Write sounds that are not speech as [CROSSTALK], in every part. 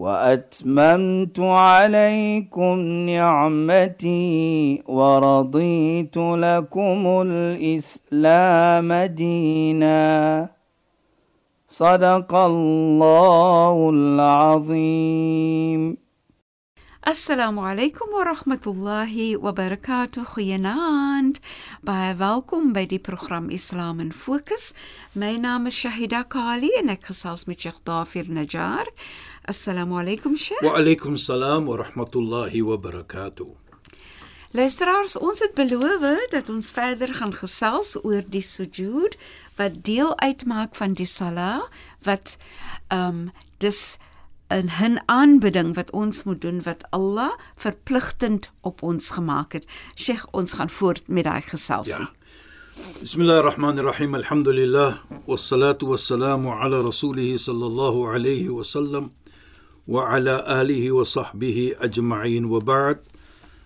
وأتممت عليكم نعمتي ورضيت لكم الإسلام دينا. صدق الله العظيم. السلام عليكم ورحمة الله وبركاته. خيناند باي والكم باي دي بروخرام إسلام فوكس ماي نام الشهيدة كالي انك خصاص متشيخ ضافر نجار Assalamu alaykum Sheikh. Wa alaykum salaam wa rahmatullahi wa barakatuh. Luisteraars, ons het beloof dat ons verder gaan gesels oor die sujud wat deel uitmaak van die salah wat ehm um, dis 'n 'n aanbidding wat ons moet doen wat Allah verpligtend op ons gemaak het. Sheikh, ons gaan voort met daai geselsie. Ja. Bismillahir Rahmanir Rahim. Alhamdulillah wassalatu wassalamu ala rasulih sallallahu alayhi wa sallam wa ala alihi wa sahbihi ajma'in wa ba'd.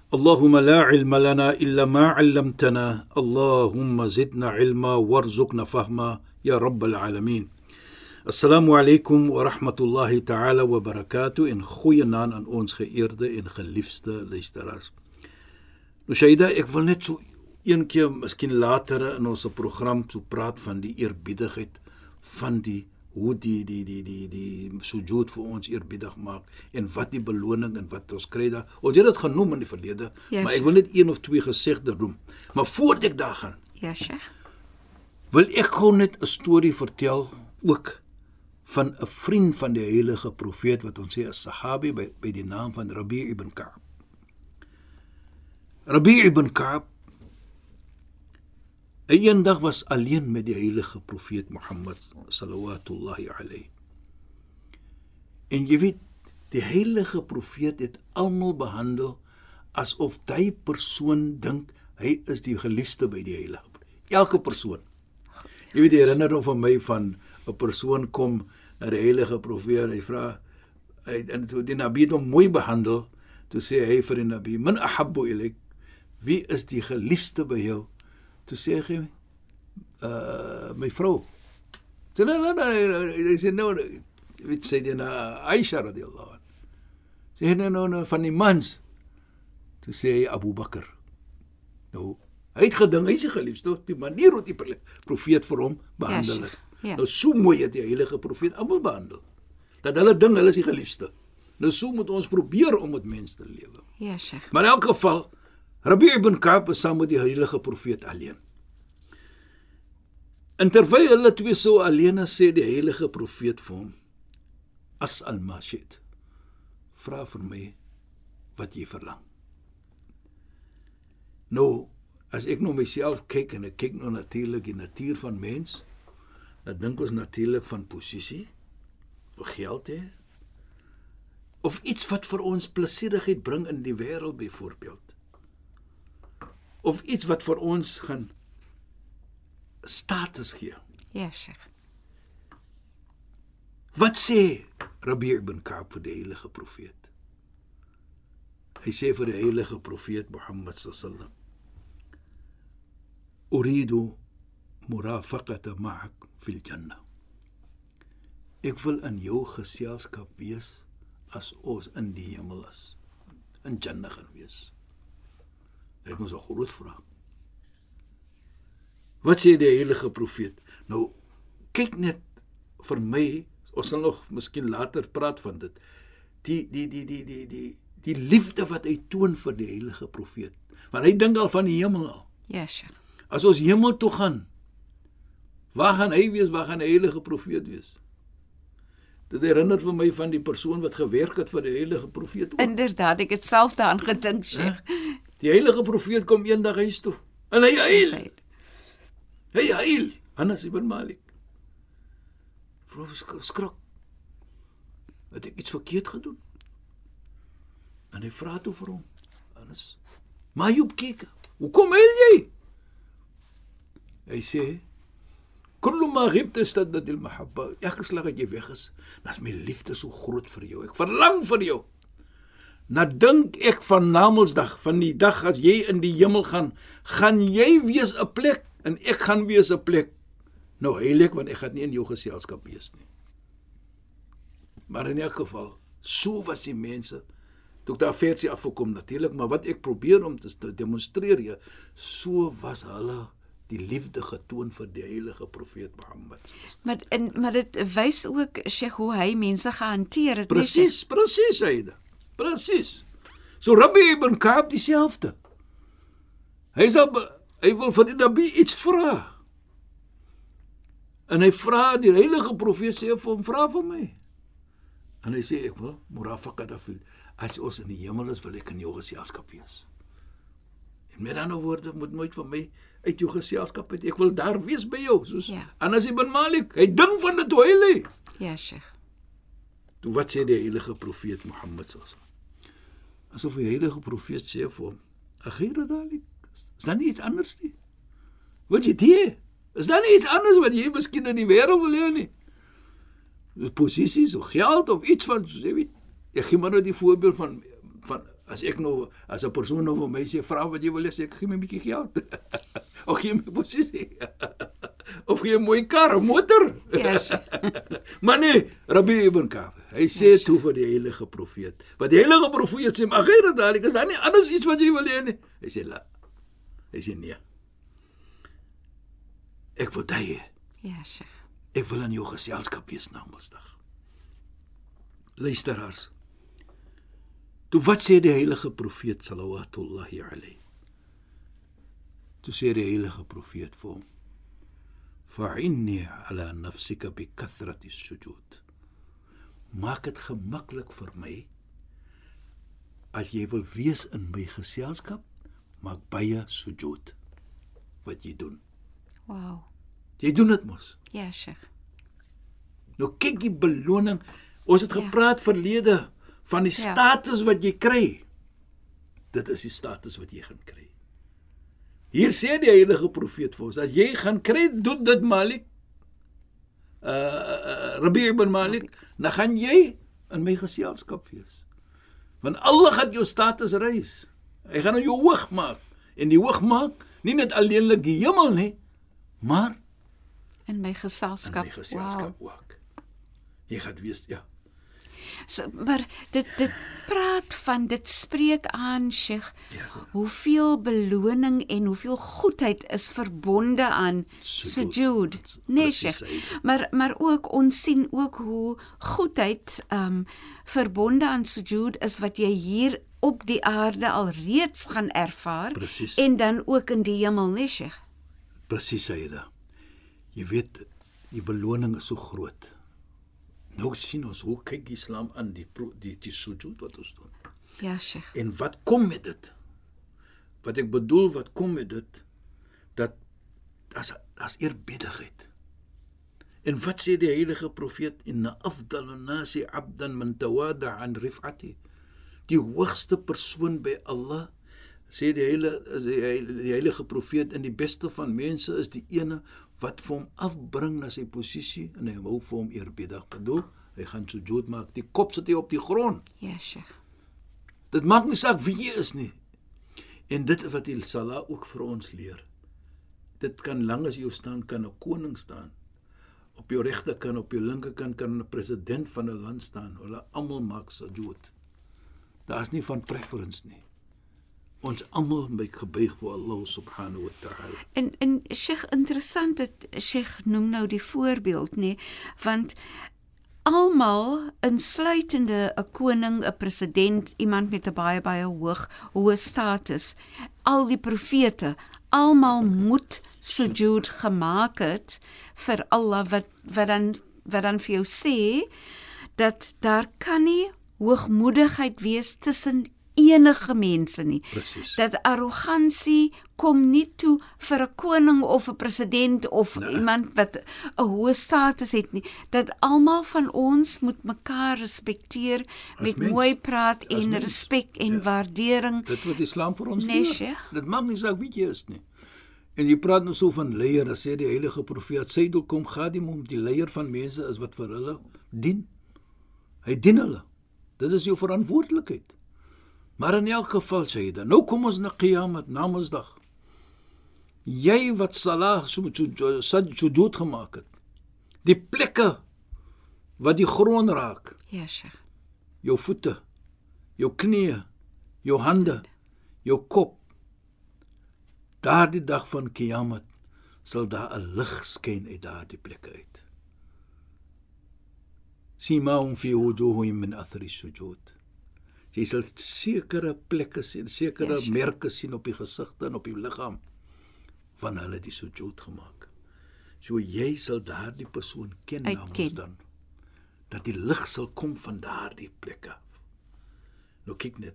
اللهم لا علم لنا إلا ما علمتنا اللهم زدنا علما وارزقنا فهما يا رب العالمين Assalamu alaykum wa rahmatullahi ta'ala wa barakatuh en goeienaand aan ons geëerde en geliefde luisteraars. Nou Shaida, ek wil net so een keer miskien later in ons program so praat van die eerbiedigheid van die hoe die die die die die sujud vir ons eerbiedig maak en wat die beloning en wat ons kry daar. Ons het dit genoem in die verlede, Ja, maar ek wil net een of twee gesegde noem. Maar voordat ek daar gaan, Ja, Sheikh. wil ek gou net 'n storie vertel ook van 'n vriend van die heilige profeet wat ons sê 'n sahabi by by die naam van Rabi' ibn Ka'b. Rabi' ibn Ka'b hy eendag was alleen met die heilige profeet Mohammed sallallahu alayhi. En jy weet, die heilige profeet het almal behandel asof hy persoon dink hy is die geliefde by die heilige. Elke persoon. Jy weet, herinner hom van my van 'n persoon kom na die heilige profeet, hy vra hy en toe die nabi hom mooi behandel, toe sê hy vir die nabi, "Min ahabbu ilayk?" Wie is die geliefde by jou? Toe sê hy, "Uh my vrou." Toe nee nee nee, hy sê nou, weet sê dit na Aisha radhiyallahu anha. Sê hy nou nou van die mans. Toe sê hy Abu Bakr. Nou, hy het gedink hy's die geliefde, die manier hoe die profeet vir hom behandel het. Sheikh. Ja. Nou so mooi het die heilige profeet almal behandel. Dat hulle ding hulle is die geliefde. Nou so moet ons probeer om met mense te lewe. Ja, Sheikh. Maar in elk geval, Rabi ibn Ka'b is saam met die heilige profeet alleen. En terwyl hulle twee so alleen is, sê die heilige profeet vir hom: "As al-mashid, vra vir my wat jy verlang." Nou, as ek nou myself kyk en ek kyk nou natuurlik die natuur van mens, dan dink ons natuurlik van posisie, of geld hê, of iets wat vir ons plesierigheid bring in die wêreld byvoorbeeld. Of iets wat vir ons gaan status gee. Ja, Sheikh. Wat sê Rabbi ibn Ka'b vir die heilige profeet? Hy sê vir die heilige profeet Mohammed sallam: "Uridu murafaqata ma'ak fil jannah." Ek wil in jou geselskap wees as ons in die hemel is. In Jannah gaan wees. Dit moet 'n groot vraag. Wat sê die heilige profeet? Nou kyk net vir my, ons sal nog miskien later praat van dit. Die die die die die die die liefde wat hy toon vir die heilige profeet. Want hy dink al van die hemel al. Ja, Sheikh. As ons hemel toe gaan, waar gaan hy wees? Waar gaan die heilige profeet wees? Dit herinner vir my van die persoon wat gewerk het vir die heilige profeet. Inderdaad, ek het self daaraan gedink, Sheikh. Die heilige profeet kom eendag huis toe en hy huil. Hy huil. Anas ibn Malik. Vrou sk- skrik. Het ek iets verkeerd gedoen? En hy vra toe vir hom. Anas. Maar Job kyk. Hoekom huil jy? Hy sê Kullu ma ghibta istaddat al-mahabba. Elke slag wat jy weg is, dan is my liefde so groot vir jou. Ek verlang vir jou. Nou dink ek van Namedsdag, van die dag as jy in die hemel gaan, gaan jy wees 'n plek en ek gaan wees 'n plek. Nou heilig want ek gaan nie in jou geselskap wees nie. Maar in elk geval, so was die mense toe daar versie afgekom natuurlik, maar wat ek probeer om te, te demonstreer hier, so was hulle die liefde getoon vir die heilige profeet Mohammed. Maar en maar dit wys ook Sheikh hoe hy mense gehanteer het. Presies, presies Aida. Presies. So Rabbi ibn Ka'b dieselfde. Hy sê hy wil van die Nabi iets vra. En hy vra die heilige profeet sê vir hom vra vir my. En hy sê ek wil murafaqa dafil. As ons in die hemel is, wil ek in jou geselskap wees. En met ander woorde moet nooit van my uit jou geselskap uit. Ek wil daar wees by jou, soos Ja. Anas ibn Malik. Hy ding van dit hoe hy lê. Ja, Sheikh. Toe wat sê die heilige profeet Mohammed sallallahu Asof die heilige profeet sê vir hom: "Akhira dalik." Is daar nie iets anders nie? Wat jy dit? Is daar nie iets anders wat jy miskien in die wêreld wil hê nie? Dis posisies of geld of iets van jy weet. Ek gee maar nou die voorbeeld van van as ek nou as 'n persoon nou vir my sê vra wat jy wil hê, sê ek gee my 'n bietjie geld. [LAUGHS] of gee my posisie. [LAUGHS] of gee 'n mooi kar, 'n motor. Sheikh. [LAUGHS] Maar nee, Rabbi ibn Ka'b. Hy sê toe vir die heilige profeet. Wat die heilige profeet sê, "Maar gere dalik, is daar nie anders iets wat jy wil hê nie?" Hy sê, "La." Hy sê, "Nee." Ek wil dit hê. Ja, Sheikh. Ek wil in jou geselskap wees na Mondsdag. Luisteraars. Toe wat sê die heilige profeet sallallahu alayhi? Toe sê die heilige profeet vir hom: "Fa'inni ala nafsika bi kathrati sujud." Maak dit gemaklik vir my as jy wil wees in my geselskap, maak baie sujud wat jy doen. Wow. Jy doen dit mos. Ja, Sheikh. Nou kyk die beloning. Ons het Ja. gepraat verlede van die Ja. status wat jy kry. Dit is die status wat jy gaan kry. Hier sê die heilige profeet vir ons, as jy gaan kry doen dit Malik uh, uh Rabi ibn Malik, dan gaan jy in my geselskap wees. Want Allah gaan jou status reis. Hy gaan jou hoog maak en die hoog maak nie net alleenlik die hemel nie, maar In my in geselskap. my geselskap wow. ook. Jy gaan wees ja. So, maar dit dit praat van dit spreek aan Sheikh Ja, hoeveel beloning en hoeveel goedheid is verbonde aan Sujud. Nee Sheikh. Maar maar ook ons sien ook hoe goedheid um verbonde aan sujud is wat jy hier op die aarde al reeds gaan ervaar Presies. en dan ook in die hemel, nee Sheikh. Presies Saida. Jy weet die beloning is so groot. Nou sien ons hoe kyk Islam aan die pro- die die sujud wat ons doen. Ja Sheikh. En wat kom met dit? Wat ek bedoel wat kom met dit dat as as eerbiedigheid. En wat sê die heilige profeet inna afdalun nasi 'abdan man tawada an rif'ati. Die hoogste persoon by Allah sê die hele die heilige profeet in die beste van mense is die ene wat vir hom afbring na sy posisie en hy hou vir hom eerbiedig. Bedoel, hy gaan sujud maak. Die kop sit hy op die grond. Ja Sheikh. Dit maak nie saak wie jy is nie. En dit wat die Salah ook vir ons leer. Dit kan lank as jy staan kan 'n koning staan. Op jou regterkant, op jou linkerkant kan 'n president van 'n land staan. Hulle almal maak sujud. Daar's nie van preference nie. Ons almal moet gebuig voor Allah subhanahu wa ta'ala. En en Sheikh interessant dat Sheikh noem nou die voorbeeld nê want almal insluitende 'n koning, 'n president, iemand met 'n baie baie hoog hoë status, al die profete, almal moet sujud gemaak het vir Allah wat wat dan wat dan vir jou sê dat daar kan nie hoogmoedigheid wees tussen enige mense nie. Presies. Dat arrogansie kom nie toe vir 'n koning of 'n president of nee. iemand wat 'n hoë status het nie. Dat almal van ons moet mekaar respekteer met mens. mooi praat As en mens. respek en Ja. waardering. Dit wat Islam vir ons leer. sje. Dit maak nie saak wie jy is nie. En jy praat nou so van leier, dan sê die heilige profeet Sayyidul kom Khadim om die leier van mense is wat vir hulle dien. Hy dien hulle. Dit is jou verantwoordelikheid. Maar in elk geval Shaida, nou kom ons na Qiyamah, na Mondsdag. Jy wat salah so met sujud gemaak het. Die plekke wat die grond raak, Ja, Sheikh. jou voete, jou knieë, jou hande, jou kop. Daardie dag van Kiamat sal daar 'n lig skyn uit daardie plekke uit. Simahum fi wujuhihim min athari sujud. Jy sal sekere plekke sien, sekere Ja, sure. merke sien op die gesigte en op die liggaam van hulle die sujud gemaak. So jy sal daardie persoon ken namens dan dat die lig sal kom van daardie plekke. Nou kyk net.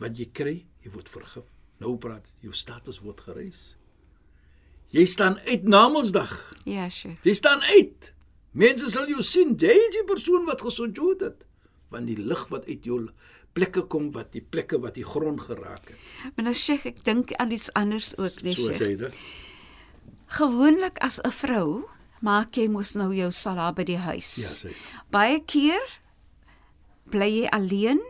Wat jy kry, jy word vergif. Nou praat jou status word gereis. Jy staan uit namelsdag. Ja, Sheikh. Jy staan uit. Mense sal jou sien. Jy is die persoon wat gesujud het. Want die lig wat uit jou plekke kom wat die plekke wat die grond geraak het. Maar nou Sheikh, ek dink aan iets anders ook, nee So Sheikh. sê dit. Gewoonlik as 'n vrou maak jy mos nou jou sala by die huis. Ja, sê. Baie keer bly jy alleen.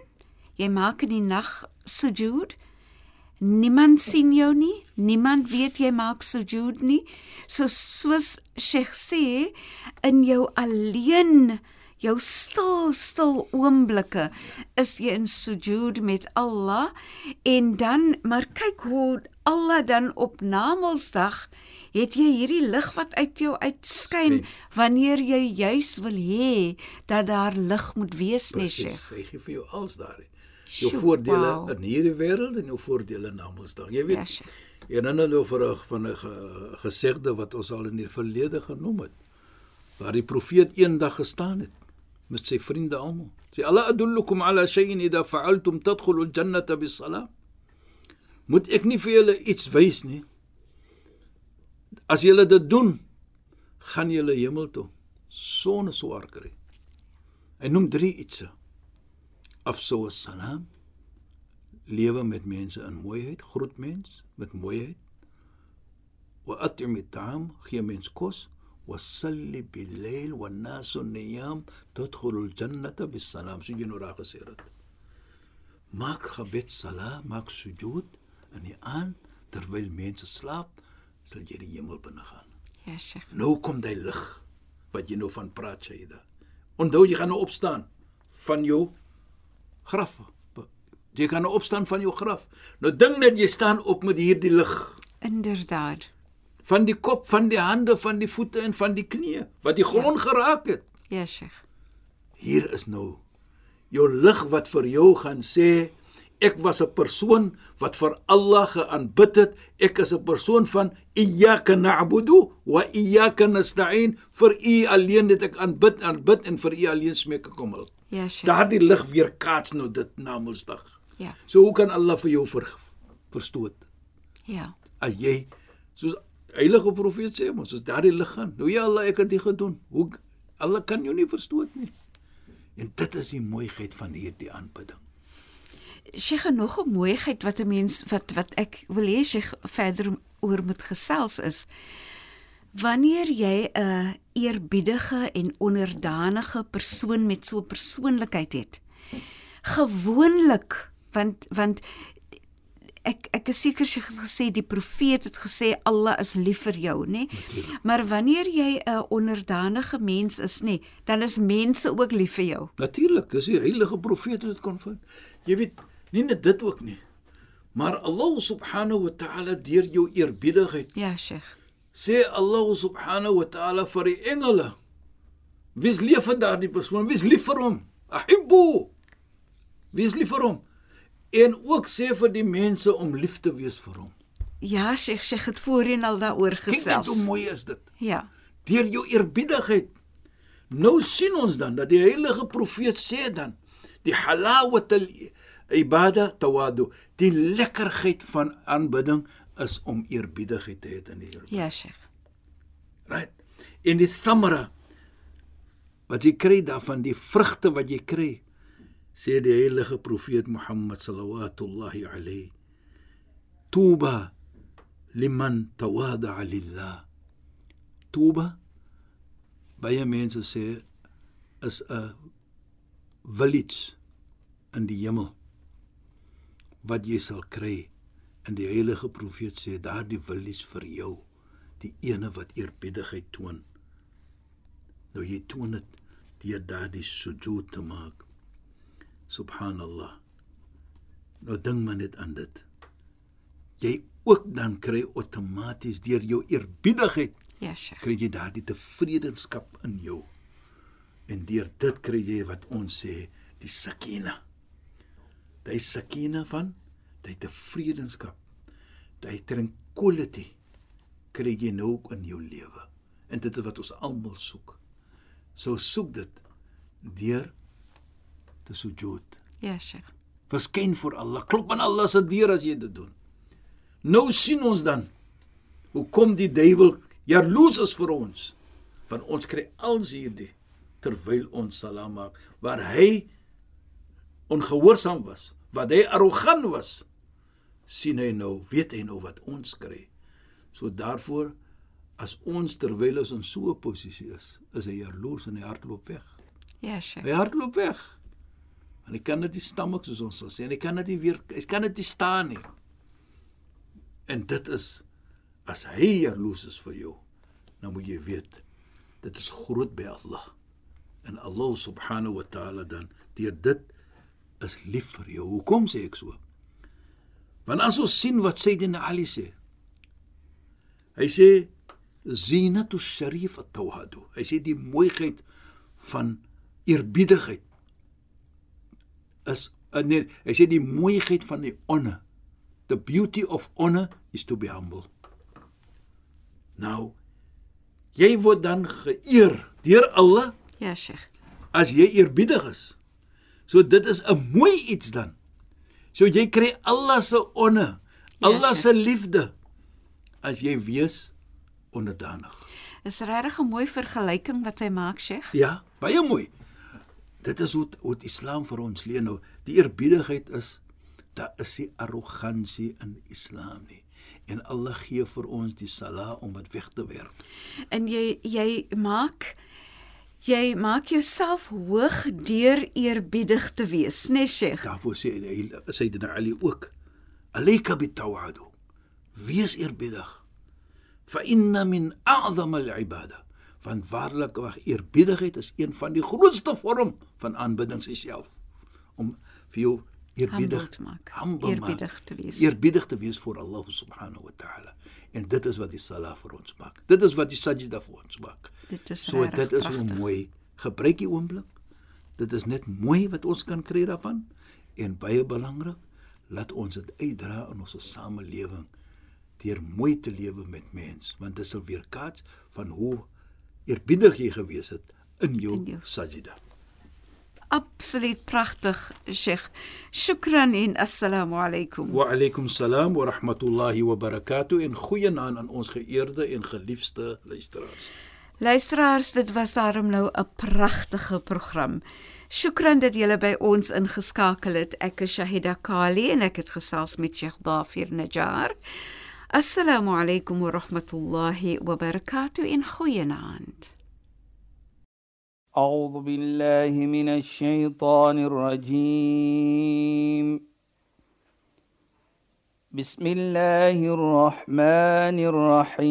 Jy maak in die nag sujud. Niemand sien jou nie. Niemand weet jy maak sujud nie. So soos Sheikh sê, in jou alleen jou stil stil oomblikke is jy in sujud met Allah en dan maar kyk hoe Allah dan op Namedsdag het jy hierdie lig wat uit jou uitskyn Skyn. wanneer jy juis wil hê dat daar lig moet wees, nee Sheikh. Hy gee vir jou alles daar. Jou Sjoe, voordele wauw. in hierdie wêreld en jou voordele namelsdag. Jy weet. Ja, Sheikh. Herinner nou vir 'n van 'n ge- gesegde wat ons al in die verlede genoem het. Waar die profeet eendag gestaan het met sy vriende almal. Sê alla adullukum ala shay'in idha fa'altum tadkhulu al-jannata bis-salam. Moet ek nie vir julle iets wys nie? As julle dit doen, gaan julle hemel toe sonder swaar kry. Hy noem drie ietsie. Afsou salam, lewe met mense in mooiheid, groet mens met mooiheid. Wa at'im at'am, gee mens kos. Niyam tadkhulu al-jannata bis-salam. So jy nou raak gesê het. Maak gebed salat, maak sujud in die aand terwyl mense slaap, sal jy die hemel binne gaan. Ja, Sheikh. Nou kom daai lig wat jy nou van praat, Shaida. Onthou jy gaan nou opstaan van jou graf. Jy gaan nou opstaan van jou graf. Nou dink net jy staan op met hierdie lig Inderdaad. Van die kop, van die hande, van die voete en van die knieë wat die grond geraak het. Ja, Sheikh. Hier is nou jou lig wat vir jou gaan sê ek was 'n persoon wat vir Allah geaanbid het. Ek is 'n persoon van iyyaka na'budu wa iyyaka nasta'in. Vir U alleen het ek aanbid, aanbid en vir U alleen smeek ek om hulp. Ja, Sheikh. Daardie lig weer kaats nou dit namelsdag. Ja. So hoe kan Allah vir jou ver, verstoot? Ja. As jy soos heilige profeet sê mos, as daardie lig gaan. Nou ja Allah, ek het dit gedoen. Hoe Allah kan jou nie verstoot nie. En dit is die mooiheid van hierdie aanbidding. Sheikh, nog 'n mooiheid wat 'n mens wat wat ek wil hê Sheikh verder oor moet gesels is wanneer jy 'n eerbiedige en onderdanige persoon met so 'n persoonlikheid het. Gewoonlik want want ek ek is seker sy het gesê die profeet het gesê Allah is lief vir jou, nê? Maar wanneer jy 'n onderdanige mens is, nê, dan is mense ook lief vir jou. Natuurlik, dis die heilige profeet wat dit kon vind. Jy weet, nie net dit ook nie. Maar Allah subhanahu wa ta'ala deur jou eerbiedigheid Ja, Sheikh. sê Allah subhanahu wa ta'ala vir die engele Wie's lief vir daardie persoon? Wie's lief vir hom? Ahibbu. Wie's lief vir hom? En ook sê vir die mense om lief te wees vir hom. Ja, Sheikh, Sheikh het voorheen al daaroor Kyk net gesels. hoe mooi is dit. Ja. Deur jou eerbiedigheid. Nou sien ons dan dat die heilige profeet sê dan die halawat al Ibada tawadu. Die lekkerheid van aanbidding is om eerbiedigheid te hê in die Here. Ja, Sheikh. Right. En die thamara wat jy kry daarvan die vrugte wat jy kry sê die heilige profeet Mohammed sallallahu alayhi tuba liman tawada lillah. Tuba baie mense sê is 'n village in die hemel wat jy sal kry. En die heilige profeet sê daardie village vir jou die ene wat eerbiedigheid toon. Nou jy toon dit deur daardie sujud te maak subhanallah. Nou ding maar net aan dit. Jy ook dan kry outomaties deur jou eerbiedigheid. Ja, Sheikh. kry jy daardie tevredenskap in jou. En deur dit kry jy wat ons sê die sakina. Daai sakina van daai tevredenskap daai tranquility kry jy nou in jou lewe. En dit is wat ons almal soek. So soek dit deur te sujud Ja, Sheikh. verskyn voor Allah klop aan Allah se deur as jy dit doen nou sien ons dan hoe kom die duiwel jaloers is vir ons want ons kry als hierdie terwyl ons salam maak waar hy ongehoorsaam was wat hy arrogant was sien hy nou weet hy nou wat ons kry so daarvoor as ons terwyl ons in so 'n posisie is is hy jaloers en hy hardloop weg Ja, Sheikh. Hy hardloop weg. En hy kan dit nie stammek soos ons sal sê en hy kan dit nie weer hy kan dit nie staan nie. En dit is as hy jaloers is vir jou, dan moet jy weet dit is groot by Allah. En Allah subhanahu wa ta'ala dan deur dit is lief vir jou. Hoekom sê ek so? Want as ons sien wat Sayyidina Ali sê. Hy sê zinatu sharif at-tawhadu. Hy sê die mooiheid van eerbiedigheid is uh, nee, hy sê die mooiheid van die honor. The beauty of honor is to be humble. Nou jy word dan geëer deur Allah Ja, Sheikh. as jy eerbiedig is. So dit is 'n mooi iets dan. So jy kry Allah se honor, Allah se liefde as jy wees onderdanig. Is regtig 'n mooi vergelyking wat hy maak, Sheikh. Ja, baie mooi. Dit is hoe hoe die Islam vir ons leer nou. Die eerbiedigheid is daar is nie arrogansie in Islam nie. En Allah gee vir ons die sala om dit weg te werk. En jy jy maak jy maak jouself hoog deur eerbiedig te wees, né, nee, Sheikh? Daarvoor sê hy Sayyidina Ali ook: "Alayka bitawadu." Wees eerbiedig. Fa inna min a'zama al-ibada. Want waarlik wag eerbiedigheid is een van die grootste vorm van aanbidding self om vir jou eerbiedig te maak, eerbiedig maak, te wees. Eerbiedig te wees voor Allah subhanahu wa ta'ala. En dit is wat die salat vir ons maak. Dit is wat die sajda vir ons maak. Dit is So dit is hoe mooi. Gebruik die oomblik. Dit is net mooi wat ons kan kry daarvan en baie belangrik, laat ons dit uitdra in ons samelewing deur mooi te lewe met mens, want dit sal weer kaats van hoe eerbiedig jy gewees het in jou, In jou. sajda. Absoluut pragtig, Sheikh. Shukran en assalamu alaykum. Wa alaykum salaam wa rahmatullahi wa barakatuh en goeienaand aan ons geëerde en geliefde luisteraars. Luisteraars, dit was daarom nou 'n pragtige program. Shukran dat julle by ons ingeskakel het. Ek is Shahida Kali en ek het gesels met Sheikh Dafir Najjar. السلام عليكم ورحمة الله وبركاته. إن خوين عند أعوذ بالله من الشيطان الرجيم. بسم الله الرحمن الرحيم.